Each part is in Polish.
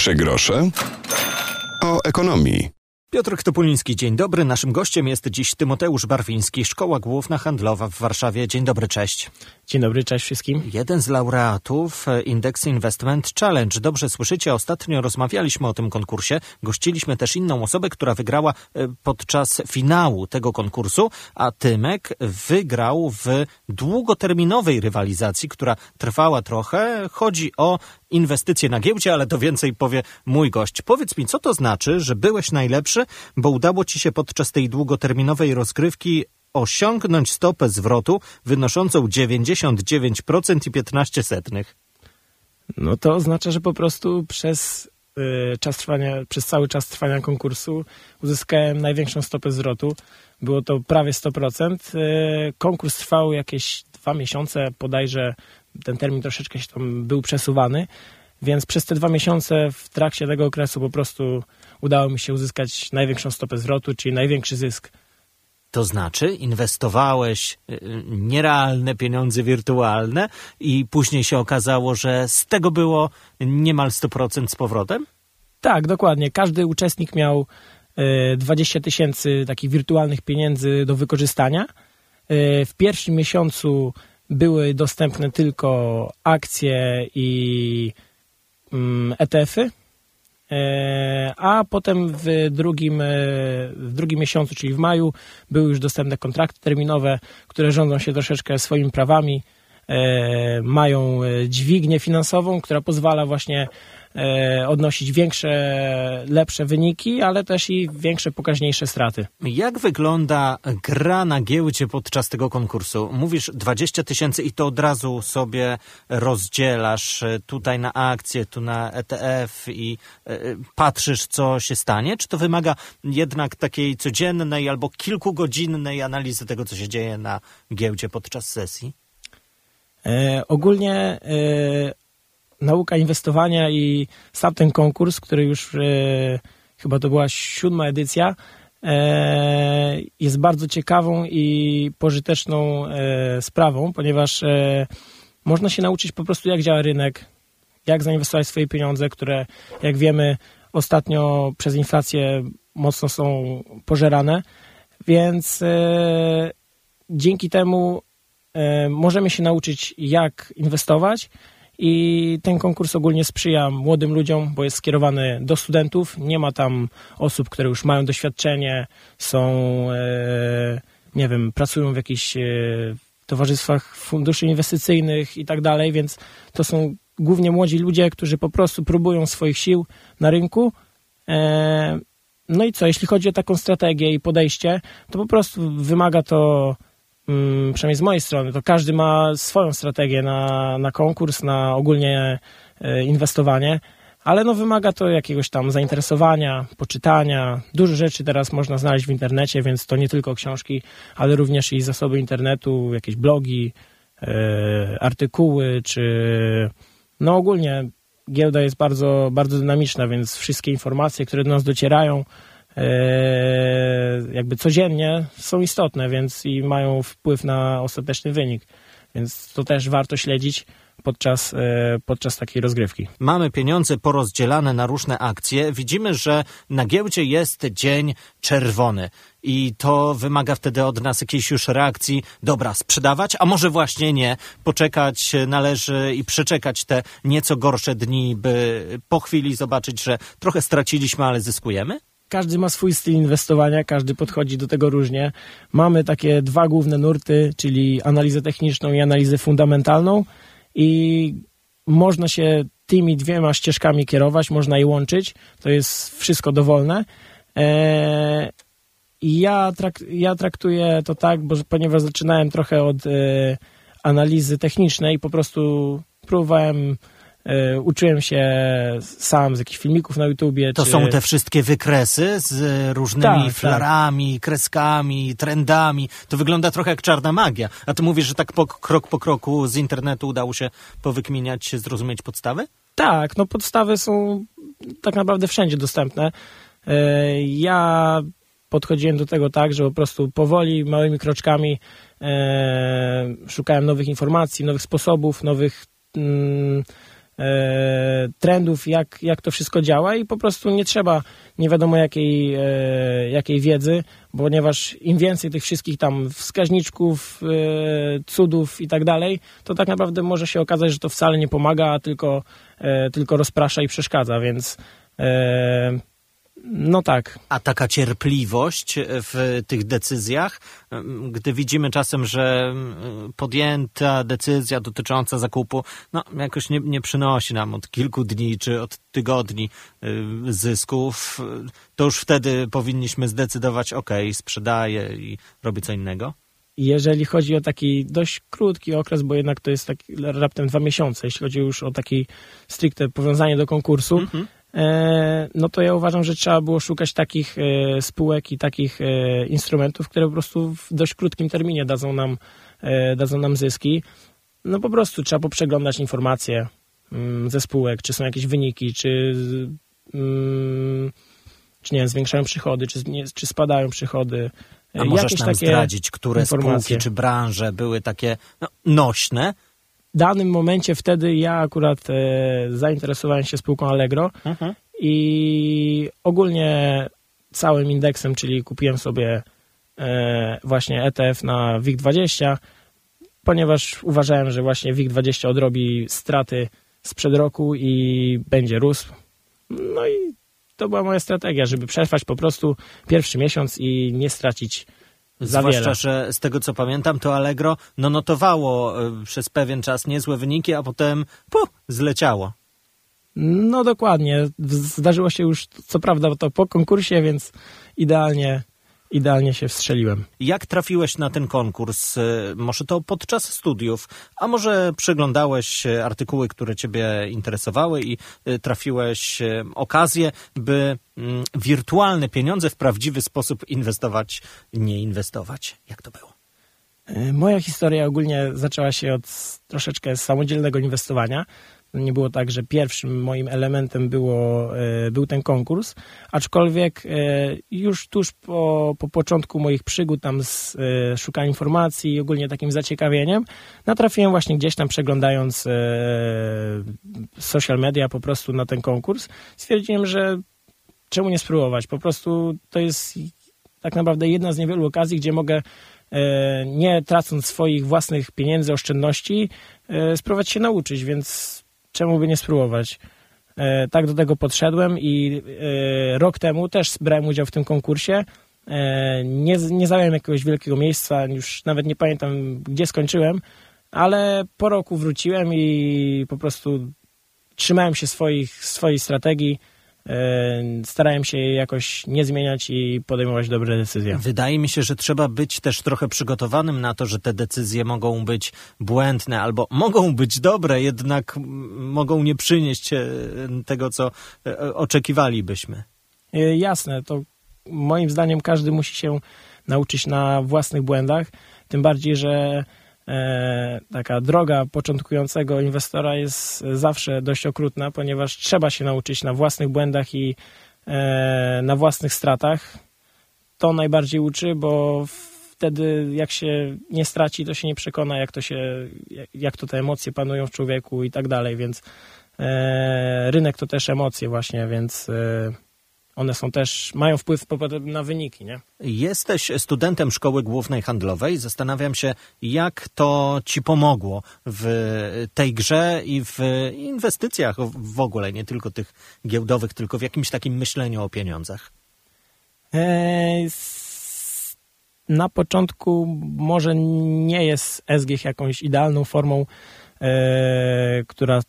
Trzy grosze o ekonomii. Piotr Topuliński, dzień dobry. Naszym gościem jest dziś Tymoteusz Barwiński, Szkoła Główna Handlowa w Warszawie. Dzień dobry, cześć. Dzień dobry, cześć wszystkim. Jeden z laureatów e, Index Investment Challenge. Dobrze słyszycie, ostatnio rozmawialiśmy o tym konkursie. Gościliśmy też inną osobę, która wygrała e, podczas finału tego konkursu, a Tymek wygrał w długoterminowej rywalizacji, która trwała trochę. Chodzi o inwestycje na giełdzie, ale to więcej powie mój gość. Powiedz mi, co to znaczy, że byłeś najlepszy, bo udało ci się podczas tej długoterminowej rozgrywki osiągnąć stopę zwrotu wynoszącą 99% i 15 setnych. No to oznacza, że po prostu przez y, czas trwania, przez cały czas trwania konkursu uzyskałem największą stopę zwrotu. Było to prawie 100%. Y, konkurs trwał jakieś dwa miesiące, bodajże ten termin troszeczkę się tam był przesuwany, więc przez te dwa miesiące w trakcie tego okresu po prostu udało mi się uzyskać największą stopę zwrotu, czyli największy zysk. To znaczy, inwestowałeś y, nierealne pieniądze wirtualne i później się okazało, że z tego było niemal 100% z powrotem? Tak, dokładnie. Każdy uczestnik miał 20 tysięcy takich wirtualnych pieniędzy do wykorzystania. W pierwszym miesiącu były dostępne tylko akcje i mm, ETF-y, a potem w drugim, e, w drugim miesiącu, czyli w maju, były już dostępne kontrakty terminowe, które rządzą się troszeczkę swoimi prawami, e, mają dźwignię finansową, która pozwala właśnie E, odnosić większe, lepsze wyniki, ale też i większe, pokaźniejsze straty. Jak wygląda gra na giełdzie podczas tego konkursu? Mówisz 20 tysięcy i to od razu sobie rozdzielasz e, tutaj na akcje, tu na ETF i e, patrzysz, co się stanie? Czy to wymaga jednak takiej codziennej albo kilkugodzinnej analizy tego, co się dzieje na giełdzie podczas sesji? E, ogólnie e, nauka inwestowania i sam ten konkurs, który już e, chyba to była siódma edycja, e, jest bardzo ciekawą i pożyteczną e, sprawą, ponieważ można się nauczyć po prostu jak działa rynek, jak zainwestować swoje pieniądze, które jak wiemy ostatnio przez inflację mocno są pożerane, więc dzięki temu możemy się nauczyć jak inwestować, i ten konkurs ogólnie sprzyja młodym ludziom, bo jest skierowany do studentów. Nie ma tam osób, które już mają doświadczenie, są, e, nie wiem, pracują w jakichś e, towarzystwach funduszy inwestycyjnych i tak dalej, więc to są głównie młodzi ludzie, którzy po prostu próbują swoich sił na rynku. E, no i co, jeśli chodzi o taką strategię i podejście, to po prostu wymaga to przynajmniej z mojej strony, to każdy ma swoją strategię na, na konkurs, na ogólnie e, inwestowanie, ale no wymaga to jakiegoś tam zainteresowania, poczytania. Dużo rzeczy teraz można znaleźć w internecie, więc to nie tylko książki, ale również i zasoby internetu, jakieś blogi, e, artykuły, czy no ogólnie giełda jest bardzo, bardzo dynamiczna, więc wszystkie informacje, które do nas docierają, jakby codziennie są istotne, więc i mają wpływ na ostateczny wynik. Więc to też warto śledzić podczas, e, podczas takiej rozgrywki. Mamy pieniądze porozdzielane na różne akcje. Widzimy, że na giełdzie jest dzień czerwony i to wymaga wtedy od nas jakiejś już reakcji. Dobra, sprzedawać, a może właśnie nie. Poczekać należy i przeczekać te nieco gorsze dni, by po chwili zobaczyć, że trochę straciliśmy, ale zyskujemy? Każdy ma swój styl inwestowania, każdy podchodzi do tego różnie. Mamy takie dwa główne nurty, czyli analizę techniczną i analizę fundamentalną i można się tymi dwiema ścieżkami kierować, można je łączyć, to jest wszystko dowolne. Eee, ja, ja traktuję to tak, bo ponieważ zaczynałem trochę od e, analizy technicznej, po prostu próbowałem uczyłem się sam z jakichś filmików na YouTubie. To czy... są te wszystkie wykresy z różnymi tak, tak. flarami, tak. kreskami, trendami. To wygląda trochę jak czarna magia. A ty mówisz, że tak po, krok po kroku z internetu udało się powykminiać, zrozumieć podstawy? Tak, no podstawy są tak naprawdę wszędzie dostępne. E, ja podchodziłem do tego tak, że po prostu powoli, małymi kroczkami e, szukałem nowych informacji, nowych sposobów, nowych mm, e, trendów, jak, jak to wszystko działa i po prostu nie trzeba nie wiadomo jakiej, e, jakiej wiedzy, ponieważ im więcej tych wszystkich tam wskaźniczków, e, cudów i tak dalej, to tak naprawdę może się okazać, że to wcale nie pomaga, a tylko, e, tylko rozprasza i przeszkadza, więc e, no tak. A taka cierpliwość w tych decyzjach, em, gdy widzimy czasem, że em, podjęta decyzja dotycząca zakupu, no jakoś nie, nie przynosi nam od kilku dni czy od tygodni zysków, to już wtedy powinniśmy zdecydować, ok, sprzedaję i robię co innego. Jeżeli chodzi o taki dość krótki okres, bo jednak to jest tak raptem dwa miesiące, jeśli chodzi już o taki stricte powiązanie do konkursu, Mhm. e, no to ja uważam, że trzeba było szukać takich e, spółek i takich e, instrumentów, które po prostu w dość krótkim terminie dadzą nam, e, dadzą nam zyski. No po prostu trzeba poprzeglądać informacje mm, ze spółek, czy są jakieś wyniki, czy, mm, czy nie zwiększają przychody, czy, nie, czy spadają przychody. A możesz nam zdradzić, które informacje. spółki czy branże były takie no, nośne? W danym momencie wtedy ja akurat e, zainteresowałem się spółką Allegro i ogólnie całym indeksem, czyli kupiłem sobie e, właśnie ETF na WIG20, ponieważ uważałem, że właśnie WIG20 odrobi straty sprzed roku i będzie rósł. No i to była moja strategia, żeby przetrwać po prostu pierwszy miesiąc i nie stracić za Zwłaszcza, wiele. że z tego co pamiętam, to Allegro no, notowało y, przez pewien czas niezłe wyniki, a potem pu, zleciało. No dokładnie. Zdarzyło się już, co prawda, to po konkursie, więc idealnie, idealnie się wstrzeliłem. Jak trafiłeś na ten konkurs? Y, Może to podczas studiów, a może przeglądałeś artykuły, które ciebie interesowały i y, trafiłeś y, okazję, by mm, wirtualne pieniądze w prawdziwy sposób inwestować, nie inwestować. Jak to było? E, Moja historia ogólnie zaczęła się od troszeczkę samodzielnego inwestowania. Nie było tak, że pierwszym moim elementem było, e, był ten konkurs, aczkolwiek e, już tuż po, po początku moich przygód tam z e, szukaniem informacji i ogólnie takim zaciekawieniem, natrafiłem właśnie gdzieś tam przeglądając social media po prostu na ten konkurs. Stwierdziłem, że czemu nie spróbować? Po prostu to jest tak naprawdę jedna z niewielu okazji, gdzie mogę nie tracąc swoich własnych pieniędzy, oszczędności, spróbować się nauczyć, więc czemu by nie spróbować? E, Tak do tego podszedłem i e, rok temu też brałem udział w tym konkursie. E, Nie, nie zająłem jakiegoś wielkiego miejsca, już nawet nie pamiętam, gdzie skończyłem, ale po roku wróciłem i po prostu trzymałem się swoich, swojej strategii, starałem się jakoś nie zmieniać i podejmować dobre decyzje. Wydaje mi się, że trzeba być też trochę przygotowanym na to, że te decyzje mogą być błędne albo mogą być dobre, jednak mogą nie przynieść e, tego, co e, oczekiwalibyśmy. E, Jasne, to moim zdaniem każdy musi się nauczyć na własnych błędach, tym bardziej, że taka droga początkującego inwestora jest zawsze dość okrutna, ponieważ trzeba się nauczyć na własnych błędach i e, na własnych stratach. To najbardziej uczy, bo wtedy jak się nie straci, to się nie przekona, jak to się, jak, to te emocje panują w człowieku i tak dalej, więc e, rynek to też emocje właśnie, więc e, one są też, mają wpływ na wyniki, nie? Jesteś studentem szkoły głównej handlowej. Zastanawiam się, jak to ci pomogło w tej grze i w inwestycjach w ogóle, nie tylko tych giełdowych, tylko w jakimś takim myśleniu o pieniądzach. E, Na początku może nie jest SGH jakąś idealną formą, e, która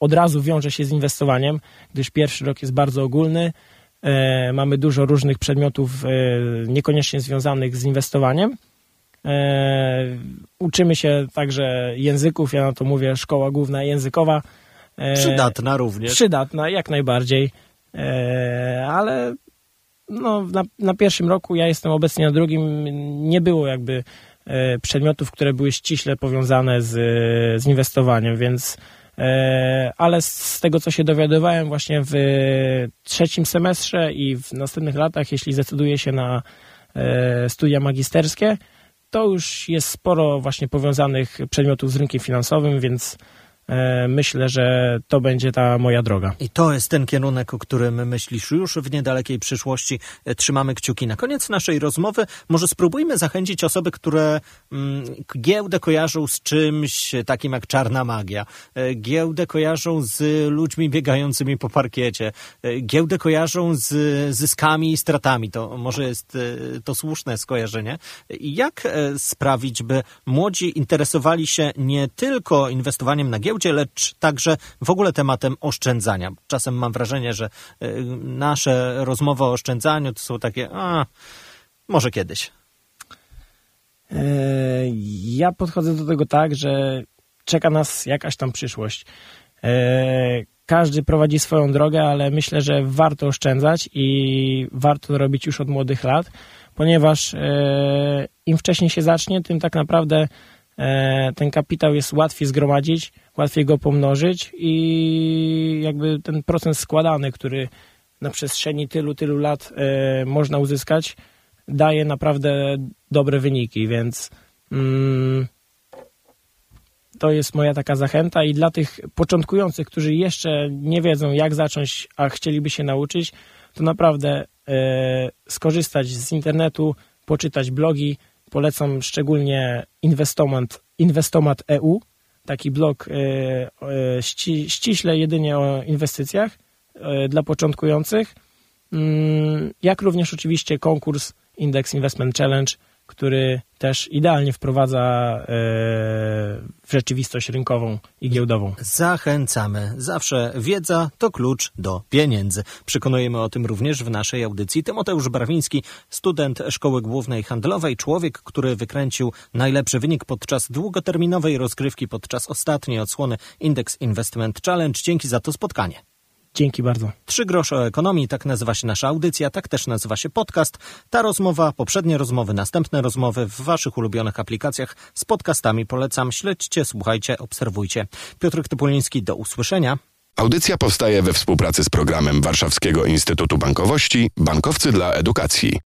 od razu wiąże się z inwestowaniem, gdyż pierwszy rok jest bardzo ogólny. E, mamy dużo różnych przedmiotów e, niekoniecznie związanych z inwestowaniem. E, uczymy się także języków, ja na to mówię szkoła główna językowa. Przydatna również. Przydatna, jak najbardziej. Ale no, na, na pierwszym roku, ja jestem obecnie na drugim, nie było jakby przedmiotów, które były ściśle powiązane z, z inwestowaniem, więc ale z, tego, co się dowiadywałem właśnie w trzecim semestrze i w następnych latach, jeśli zdecyduję się na e, studia magisterskie, to już jest sporo właśnie powiązanych przedmiotów z rynkiem finansowym, więc e, myślę, że to będzie ta moja droga. I to jest ten kierunek, o którym myślisz już w niedalekiej przyszłości. E, trzymamy kciuki. Na koniec naszej rozmowy może spróbujmy zachęcić osoby, które mm, giełdę kojarzą z czymś takim jak czarna magia. E, giełdę kojarzą z ludźmi biegającymi po parkiecie. E, giełdę kojarzą z zyskami i stratami. To może jest e, to słuszne skojarzenie. Jak e, sprawić, by młodzi interesowali się nie tylko inwestowaniem na lecz także w ogóle tematem oszczędzania? Czasem mam wrażenie, że e, nasze rozmowy o oszczędzaniu to są takie, a może kiedyś. E, Ja podchodzę do tego tak, że czeka nas jakaś tam przyszłość. E, Każdy prowadzi swoją drogę, ale myślę, że warto oszczędzać i warto to robić już od młodych lat, ponieważ im wcześniej się zacznie, tym tak naprawdę ten kapitał jest łatwiej zgromadzić, łatwiej go pomnożyć i jakby ten procent składany, który na przestrzeni tylu, tylu lat e, można uzyskać, daje naprawdę dobre wyniki, więc mm, to jest moja taka zachęta i dla tych początkujących, którzy jeszcze nie wiedzą jak zacząć, a chcieliby się nauczyć, to naprawdę e, skorzystać z internetu, poczytać blogi. Polecam szczególnie Inwestomat, Inwestomat EU, taki blog e, e, ści, ściśle jedynie o inwestycjach e, dla początkujących. Mm, jak również oczywiście konkurs Index Investment Challenge, który też idealnie wprowadza e, w rzeczywistość rynkową i giełdową. Zachęcamy. Zawsze wiedza to klucz do pieniędzy. Przekonujemy o tym również w naszej audycji. Tymoteusz Brawiński, student Szkoły Głównej Handlowej, człowiek, który wykręcił najlepszy wynik podczas długoterminowej rozgrywki podczas ostatniej odsłony Index Investment Challenge. Dzięki za to spotkanie. Dzięki bardzo. Trzy grosze o ekonomii, tak nazywa się nasza audycja, tak też nazywa się podcast. Ta rozmowa, poprzednie rozmowy, następne rozmowy w waszych ulubionych aplikacjach z podcastami polecam. Śledźcie, słuchajcie, obserwujcie. Piotr Typuliński, do usłyszenia. Audycja powstaje we współpracy z programem Warszawskiego Instytutu Bankowości Bankowcy dla Edukacji.